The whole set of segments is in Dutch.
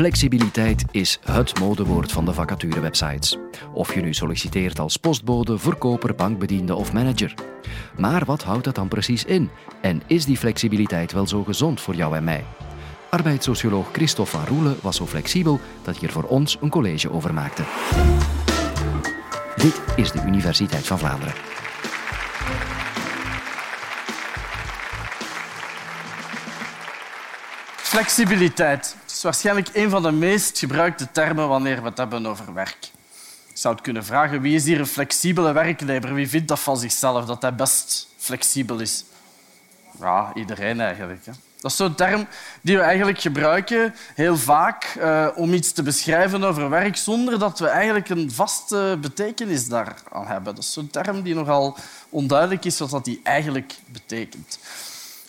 Flexibiliteit is het modewoord van de vacaturewebsites. Of je nu solliciteert als postbode, verkoper, bankbediende of manager. Maar wat houdt dat dan precies in? En is die flexibiliteit wel zo gezond voor jou en mij? Arbeidssocioloog Christophe van Roelen was zo flexibel dat hij er voor ons een college over maakte. Dit is de Universiteit van Vlaanderen. Flexibiliteit. Is waarschijnlijk een van de meest gebruikte termen wanneer we het hebben over werk. Ik zou het kunnen vragen, wie is hier een flexibele werknemer? Wie vindt dat van zichzelf, dat hij best flexibel is? Ja, iedereen eigenlijk. Hè. Dat is zo'n term die we eigenlijk gebruiken heel vaak uh, om iets te beschrijven over werk zonder dat we eigenlijk een vaste betekenis daaraan hebben. Dat is zo'n term die nogal onduidelijk is wat die eigenlijk betekent.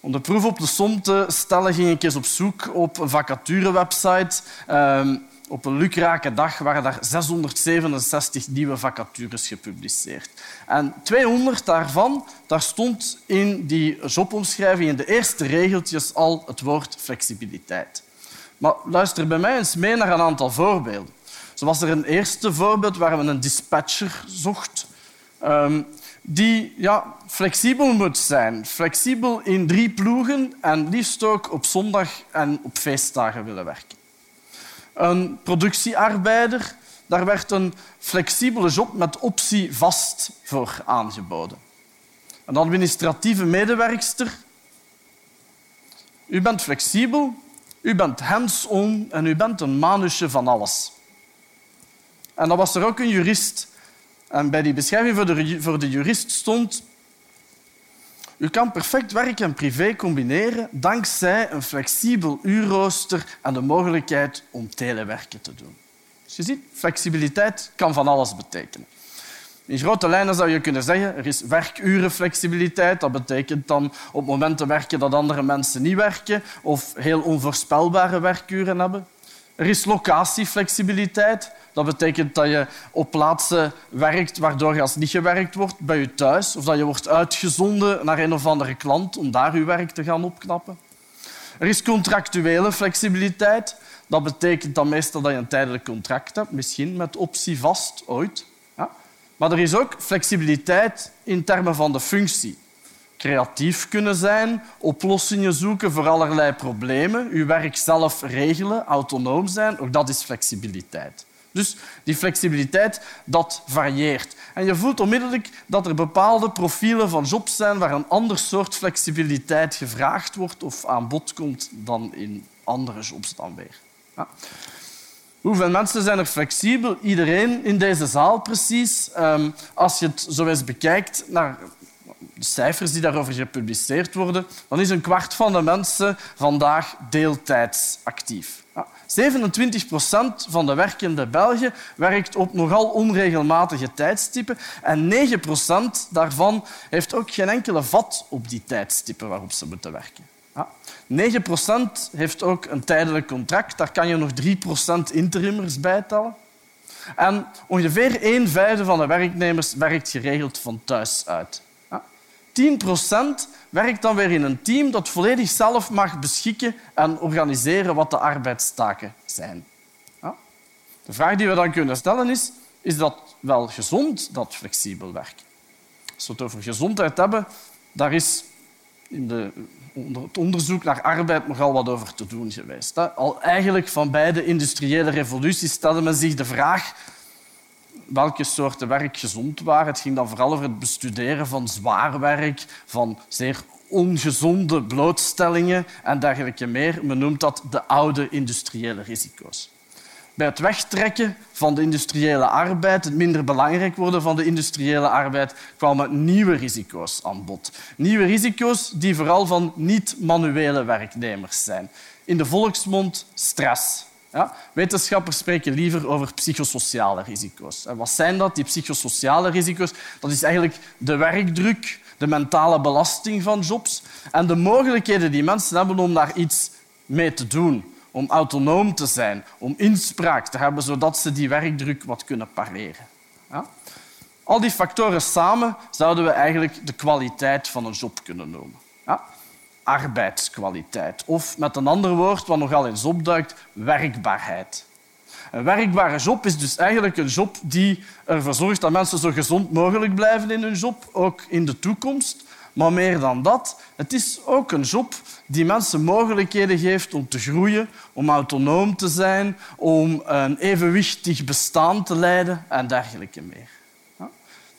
Om de proef op de som te stellen ging ik eens op zoek op een vacaturewebsite. Uh, op een lukrake dag waren daar 667 nieuwe vacatures gepubliceerd. En 200 daarvan, daar stond in die jobomschrijving in de eerste regeltjes al het woord flexibiliteit. Maar luister bij mij eens mee naar een aantal voorbeelden. Zo was er een eerste voorbeeld waar we een dispatcher zocht. Um, die ja, flexibel moet zijn. Flexibel in drie ploegen en liefst ook op zondag en op feestdagen willen werken. Een productiearbeider, daar werd een flexibele job met optie vast voor aangeboden. Een administratieve medewerkster. U bent flexibel, u bent hands-on en u bent een manusje van alles. En dan was er ook een jurist en bij die beschrijving voor de, jurist stond u kan perfect werk en privé combineren dankzij een flexibel uurrooster en de mogelijkheid om telewerken te doen. Dus je ziet, flexibiliteit kan van alles betekenen. In grote lijnen zou je kunnen zeggen er is werkurenflexibiliteit. Dat betekent dan op momenten werken dat andere mensen niet werken of heel onvoorspelbare werkuren hebben. Er is locatieflexibiliteit. Dat betekent dat je op plaatsen werkt waardoor als niet gewerkt wordt bij je thuis of dat je wordt uitgezonden naar een of andere klant om daar je werk te gaan opknappen. Er is contractuele flexibiliteit. Dat betekent dan meestal dat je een tijdelijk contract hebt, misschien met optie vast, ooit. Ja. Maar er is ook flexibiliteit in termen van de functie creatief kunnen zijn, oplossingen zoeken voor allerlei problemen, uw werk zelf regelen, autonoom zijn, ook dat is flexibiliteit. Dus die flexibiliteit, dat varieert. En je voelt onmiddellijk dat er bepaalde profielen van jobs zijn waar een ander soort flexibiliteit gevraagd wordt of aan bod komt dan in andere jobs dan weer. Ja. Hoeveel mensen zijn er flexibel? Iedereen in deze zaal precies. Ehm, als je het zo eens bekijkt naar cijfers die daarover gepubliceerd worden, dan is een kwart van de mensen vandaag deeltijds actief. 27 procent van de werkende Belgen werkt op nogal onregelmatige tijdstippen en 9 procent daarvan heeft ook geen enkele vat op die tijdstippen waarop ze moeten werken. 9 procent heeft ook een tijdelijk contract. Daar kan je nog 3 procent interimmers bij tellen. En ongeveer een vijfde van de werknemers werkt geregeld van thuis uit. 10 procent werkt dan weer in een team dat volledig zelf mag beschikken en organiseren wat de arbeidstaken zijn. De vraag die we dan kunnen stellen is, is dat wel gezond, dat flexibel werken? Als we het over gezondheid hebben, daar is in de, het onderzoek naar arbeid nogal wat over te doen geweest. Al eigenlijk van beide industriële revoluties stelde men zich de vraag welke soorten werk gezond waren. Het ging dan vooral over het bestuderen van zwaar werk, van zeer ongezonde blootstellingen en dergelijke meer. Men noemt dat de oude industriële risico's. Bij het wegtrekken van de industriële arbeid, het minder belangrijk worden van de industriële arbeid, kwamen nieuwe risico's aan bod. Nieuwe risico's die vooral van niet-manuele werknemers zijn. In de volksmond stress. Ja? Wetenschappers spreken liever over psychosociale risico's. En wat zijn dat, die psychosociale risico's? Dat is eigenlijk de werkdruk, de mentale belasting van jobs en de mogelijkheden die mensen hebben om daar iets mee te doen, om autonoom te zijn, om inspraak te hebben, zodat ze die werkdruk wat kunnen pareren. Ja? Al die factoren samen zouden we eigenlijk de kwaliteit van een job kunnen noemen. Ja? Arbeidskwaliteit. Of met een ander woord, wat nogal eens opduikt, werkbaarheid. Een werkbare job is dus eigenlijk een job die ervoor zorgt dat mensen zo gezond mogelijk blijven in hun job, ook in de toekomst. Maar meer dan dat, het is ook een job die mensen mogelijkheden geeft om te groeien, om autonoom te zijn, om een evenwichtig bestaan te leiden en dergelijke meer.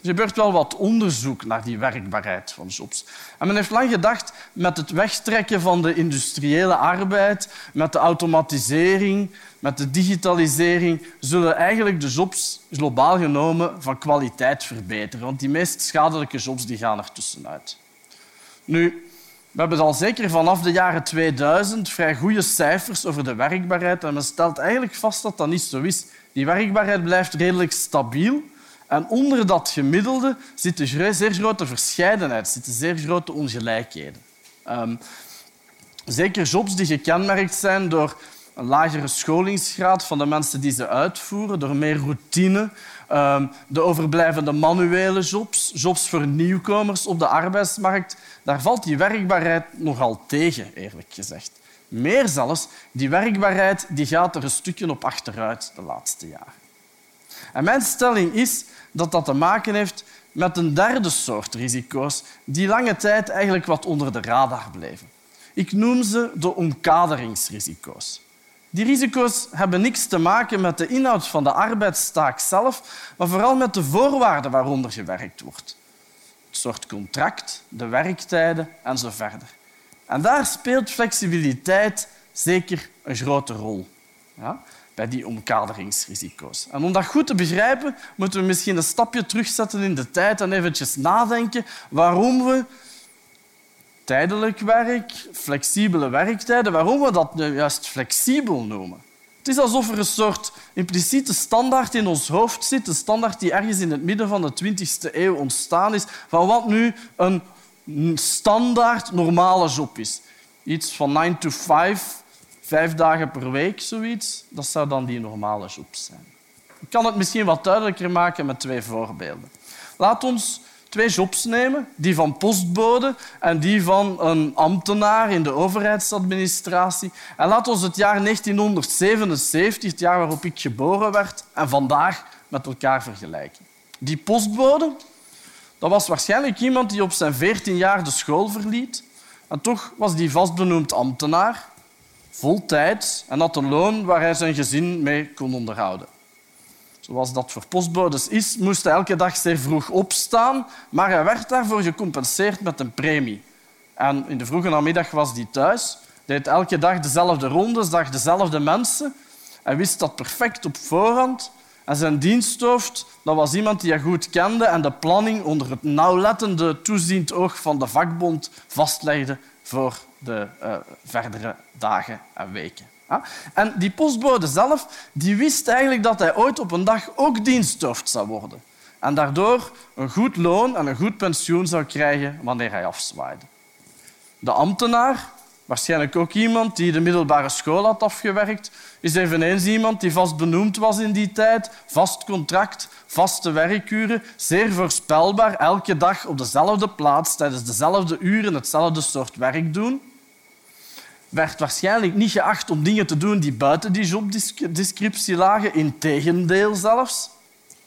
Er gebeurt wel wat onderzoek naar die werkbaarheid van jobs. En men heeft lang gedacht, met het wegtrekken van de industriële arbeid, met de automatisering, met de digitalisering, zullen eigenlijk de jobs globaal genomen van kwaliteit verbeteren. Want die meest schadelijke jobs die gaan er tussenuit. Nu, we hebben al zeker vanaf de jaren 2000 vrij goede cijfers over de werkbaarheid. En men stelt eigenlijk vast dat dat niet zo is. Die werkbaarheid blijft redelijk stabiel. En onder dat gemiddelde zitten zeer grote verscheidenheid, zitten zeer grote ongelijkheden. Um, zeker jobs die gekenmerkt zijn door een lagere scholingsgraad van de mensen die ze uitvoeren, door meer routine, um, de overblijvende manuele jobs, jobs voor nieuwkomers op de arbeidsmarkt. Daar valt die werkbaarheid nogal tegen, eerlijk gezegd. Meer zelfs, die werkbaarheid die gaat er een stukje op achteruit de laatste jaren. En mijn stelling is dat dat te maken heeft met een derde soort risico's die lange tijd eigenlijk wat onder de radar bleven. Ik noem ze de omkaderingsrisico's. Die risico's hebben niks te maken met de inhoud van de arbeidstaak zelf, maar vooral met de voorwaarden waaronder gewerkt wordt. Het soort contract, de werktijden en zo verder. En daar speelt flexibiliteit zeker een grote rol. Ja? Bij die omkaderingsrisico's. En om dat goed te begrijpen, moeten we misschien een stapje terugzetten in de tijd en eventjes nadenken waarom we tijdelijk werk, flexibele werktijden, waarom we dat nu juist flexibel noemen. Het is alsof er een soort impliciete standaard in ons hoofd zit, een standaard die ergens in het midden van de 20e eeuw ontstaan is, van wat nu een standaard normale job is. Iets van 9 to 5, vijf dagen per week, zoiets, dat zou dan die normale job zijn. Ik kan het misschien wat duidelijker maken met twee voorbeelden. Laat ons twee jobs nemen, die van postbode en die van een ambtenaar in de overheidsadministratie. En laat ons het jaar 1977, het jaar waarop ik geboren werd, en vandaag met elkaar vergelijken. Die postbode dat was waarschijnlijk iemand die op zijn 14 jaar de school verliet. En toch was die vastbenoemd ambtenaar voltijds en had een loon waar hij zijn gezin mee kon onderhouden. Zoals dat voor postbodes is, moest hij elke dag zeer vroeg opstaan, maar hij werd daarvoor gecompenseerd met een premie. En in de vroege namiddag was hij thuis, deed elke dag dezelfde rondes, zag dezelfde mensen. Hij wist dat perfect op voorhand. En zijn diensthoofd dat was iemand die hij goed kende en de planning onder het nauwlettende toeziend oog van de vakbond vastlegde voor de uh, verdere dagen en weken. En die postbode zelf die wist eigenlijk dat hij ooit op een dag ook diensthoofd zou worden. En daardoor een goed loon en een goed pensioen zou krijgen wanneer hij afzwaaide. De ambtenaar, waarschijnlijk ook iemand die de middelbare school had afgewerkt, is eveneens iemand die vast benoemd was in die tijd, vast contract, vaste werkuren, zeer voorspelbaar, elke dag op dezelfde plaats, tijdens dezelfde uren hetzelfde soort werk doen werd waarschijnlijk niet geacht om dingen te doen die buiten die jobdescriptie lagen. Integendeel zelfs.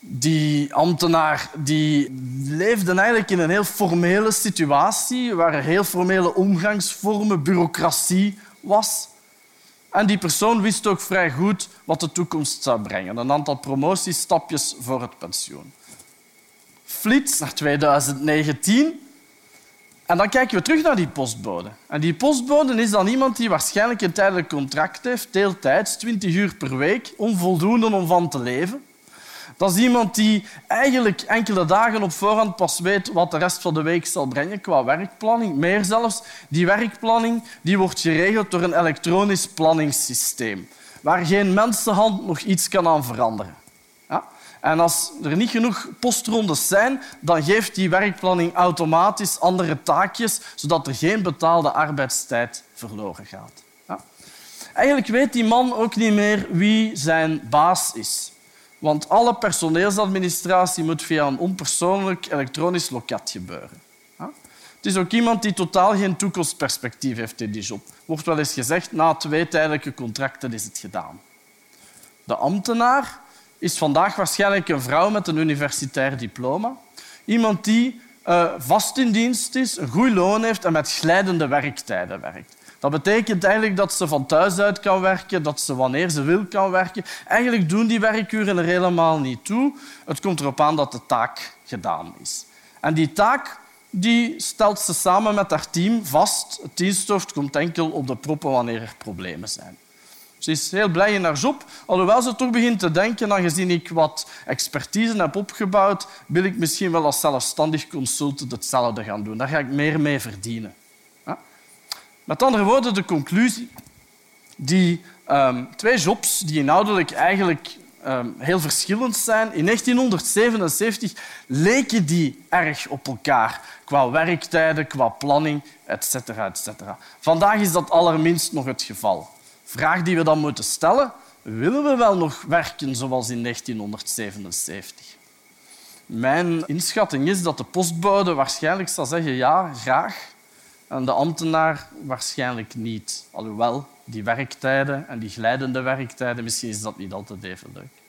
Die ambtenaar die leefde eigenlijk in een heel formele situatie waar er heel formele omgangsvormen, bureaucratie was. En die persoon wist ook vrij goed wat de toekomst zou brengen. Een aantal promotiestapjes voor het pensioen. Flits naar 2019 en dan kijken we terug naar die postbode. En die postbode is dan iemand die waarschijnlijk een tijdelijk contract heeft, deeltijds, 20 uur per week, onvoldoende om van te leven. Dat is iemand die eigenlijk enkele dagen op voorhand pas weet wat de rest van de week zal brengen qua werkplanning. Meer zelfs, die werkplanning die wordt geregeld door een elektronisch planningssysteem, waar geen mensenhand nog iets kan aan veranderen. En als er niet genoeg postrondes zijn, dan geeft die werkplanning automatisch andere taakjes, zodat er geen betaalde arbeidstijd verloren gaat. Ja. Eigenlijk weet die man ook niet meer wie zijn baas is. Want alle personeelsadministratie moet via een onpersoonlijk elektronisch loket gebeuren. Het is ook iemand die totaal geen toekomstperspectief heeft in die job. Wordt wel eens gezegd, na twee tijdelijke contracten is het gedaan. De ambtenaar is vandaag waarschijnlijk een vrouw met een universitair diploma. Iemand die uh, vast in dienst is, een goed loon heeft en met glijdende werktijden werkt. Dat betekent eigenlijk dat ze van thuis uit kan werken, dat ze wanneer ze wil kan werken. Eigenlijk doen die werkuren er helemaal niet toe. Het komt erop aan dat de taak gedaan is. En die taak die stelt ze samen met haar team vast. Het diensthoofd komt enkel op de proppen wanneer er problemen zijn. Ze is heel blij in haar job, alhoewel ze toch begint te denken, aangezien ik wat expertise heb opgebouwd, wil ik misschien wel als zelfstandig consultant hetzelfde gaan doen. Daar ga ik meer mee verdienen. Met andere woorden, de conclusie. Die um, twee jobs die inhoudelijk eigenlijk um, heel verschillend zijn. In 1977 leken die erg op elkaar qua werktijden, qua planning, etc. etc. Vandaag is dat allerminst nog het geval. Vraag die we dan moeten stellen, willen we wel nog werken zoals in 1977? Mijn inschatting is dat de postbode waarschijnlijk zal zeggen ja, graag. En de ambtenaar waarschijnlijk niet. Alhoewel, die werktijden en die glijdende werktijden, misschien is dat niet altijd even leuk.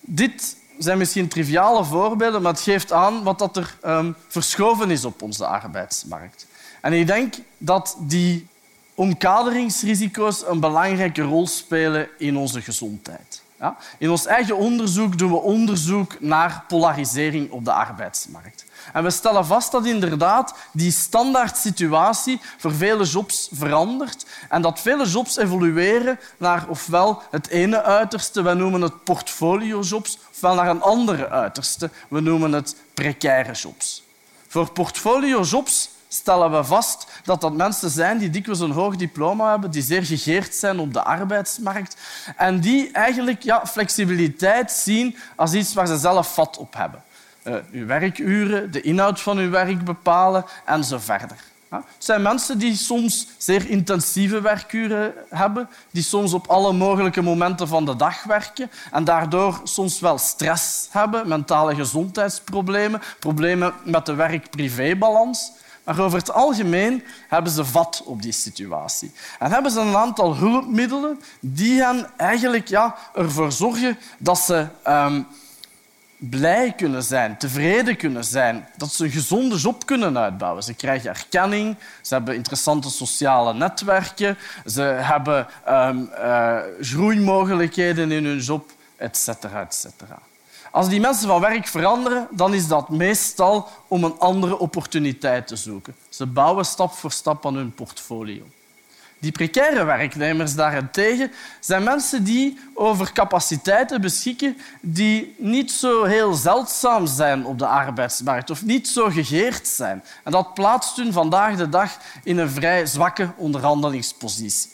Dit zijn misschien triviale voorbeelden, maar het geeft aan wat dat er um, verschoven is op onze arbeidsmarkt. En ik denk dat die omkaderingsrisico's een belangrijke rol spelen in onze gezondheid. Ja? In ons eigen onderzoek doen we onderzoek naar polarisering op de arbeidsmarkt. En we stellen vast dat inderdaad die standaard situatie voor vele jobs verandert en dat vele jobs evolueren naar ofwel het ene uiterste, we noemen het portfoliojobs, ofwel naar een andere uiterste, we noemen het precaire jobs. Voor portfoliojobs stellen we vast dat dat mensen zijn die dikwijls een hoog diploma hebben, die zeer gegeerd zijn op de arbeidsmarkt en die eigenlijk ja, flexibiliteit zien als iets waar ze zelf vat op hebben. Uh, uw werkuren, de inhoud van uw werk bepalen en zo verder. Het zijn mensen die soms zeer intensieve werkuren hebben, die soms op alle mogelijke momenten van de dag werken en daardoor soms wel stress hebben, mentale gezondheidsproblemen, problemen met de werk-privébalans. Maar over het algemeen hebben ze vat op die situatie. En hebben ze een aantal hulpmiddelen die hen eigenlijk ja, ervoor zorgen dat ze um, blij kunnen zijn, tevreden kunnen zijn, dat ze een gezonde job kunnen uitbouwen. Ze krijgen erkenning, ze hebben interessante sociale netwerken, ze hebben um, uh, groeimogelijkheden in hun job, etc. etc. Als die mensen van werk veranderen, dan is dat meestal om een andere opportuniteit te zoeken. Ze bouwen stap voor stap aan hun portfolio. Die precaire werknemers daarentegen zijn mensen die over capaciteiten beschikken die niet zo heel zeldzaam zijn op de arbeidsmarkt of niet zo gegeerd zijn. En dat plaatst hun vandaag de dag in een vrij zwakke onderhandelingspositie.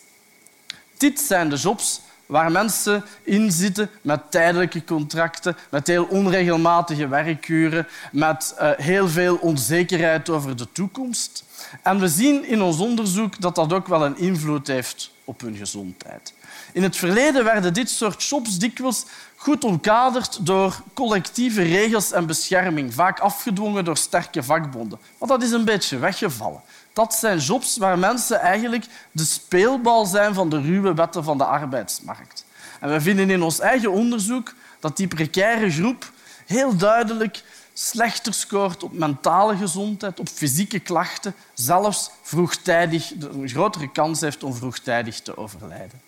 Dit zijn de jobs waar mensen in zitten met tijdelijke contracten, met heel onregelmatige werkuren, met uh, heel veel onzekerheid over de toekomst. En we zien in ons onderzoek dat dat ook wel een invloed heeft op hun gezondheid. In het verleden werden dit soort jobs dikwijls goed omkaderd door collectieve regels en bescherming, vaak afgedwongen door sterke vakbonden. Maar dat is een beetje weggevallen. Dat zijn jobs waar mensen eigenlijk de speelbal zijn van de ruwe wetten van de arbeidsmarkt. En we vinden in ons eigen onderzoek dat die precaire groep heel duidelijk slechter scoort op mentale gezondheid, op fysieke klachten, zelfs vroegtijdig een grotere kans heeft om vroegtijdig te overlijden.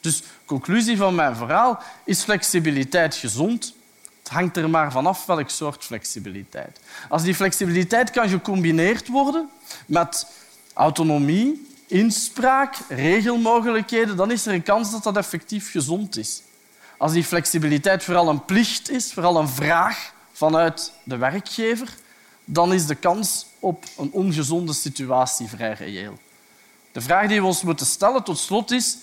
Dus conclusie van mijn verhaal is flexibiliteit gezond. Het hangt er maar vanaf welk soort flexibiliteit. Als die flexibiliteit kan gecombineerd worden met autonomie, inspraak, regelmogelijkheden, dan is er een kans dat dat effectief gezond is. Als die flexibiliteit vooral een plicht is, vooral een vraag vanuit de werkgever, dan is de kans op een ongezonde situatie vrij reëel. De vraag die we ons moeten stellen tot slot is,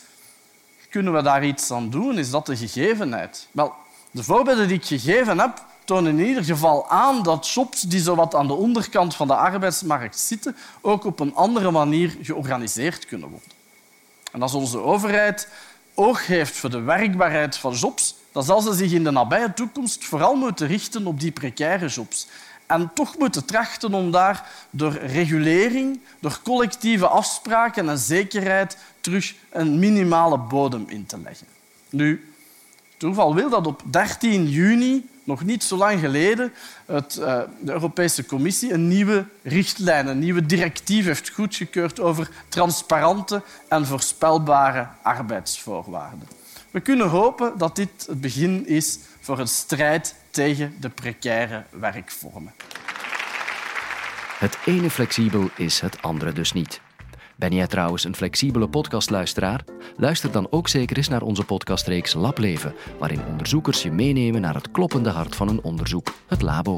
kunnen we daar iets aan doen? Is dat de gegevenheid? Wel, de voorbeelden die ik gegeven heb, tonen in ieder geval aan dat jobs die zo wat aan de onderkant van de arbeidsmarkt zitten, ook op een andere manier georganiseerd kunnen worden. En als onze overheid oog heeft voor de werkbaarheid van jobs, dan zal ze zich in de nabije toekomst vooral moeten richten op die precaire jobs En toch moeten trachten om daar door regulering, door collectieve afspraken en zekerheid terug een minimale bodem in te leggen. Nu, toeval wil dat op 13 juni, nog niet zo lang geleden, het, uh, de Europese Commissie een nieuwe richtlijn, een nieuwe directief heeft goedgekeurd over transparante en voorspelbare arbeidsvoorwaarden. We kunnen hopen dat dit het begin is voor een strijd tegen de precaire werkvormen. Het ene flexibel is het andere dus niet. Ben jij trouwens een flexibele podcastluisteraar? Luister dan ook zeker eens naar onze podcastreeks Lableven, waarin onderzoekers je meenemen naar het kloppende hart van een onderzoek, het labo.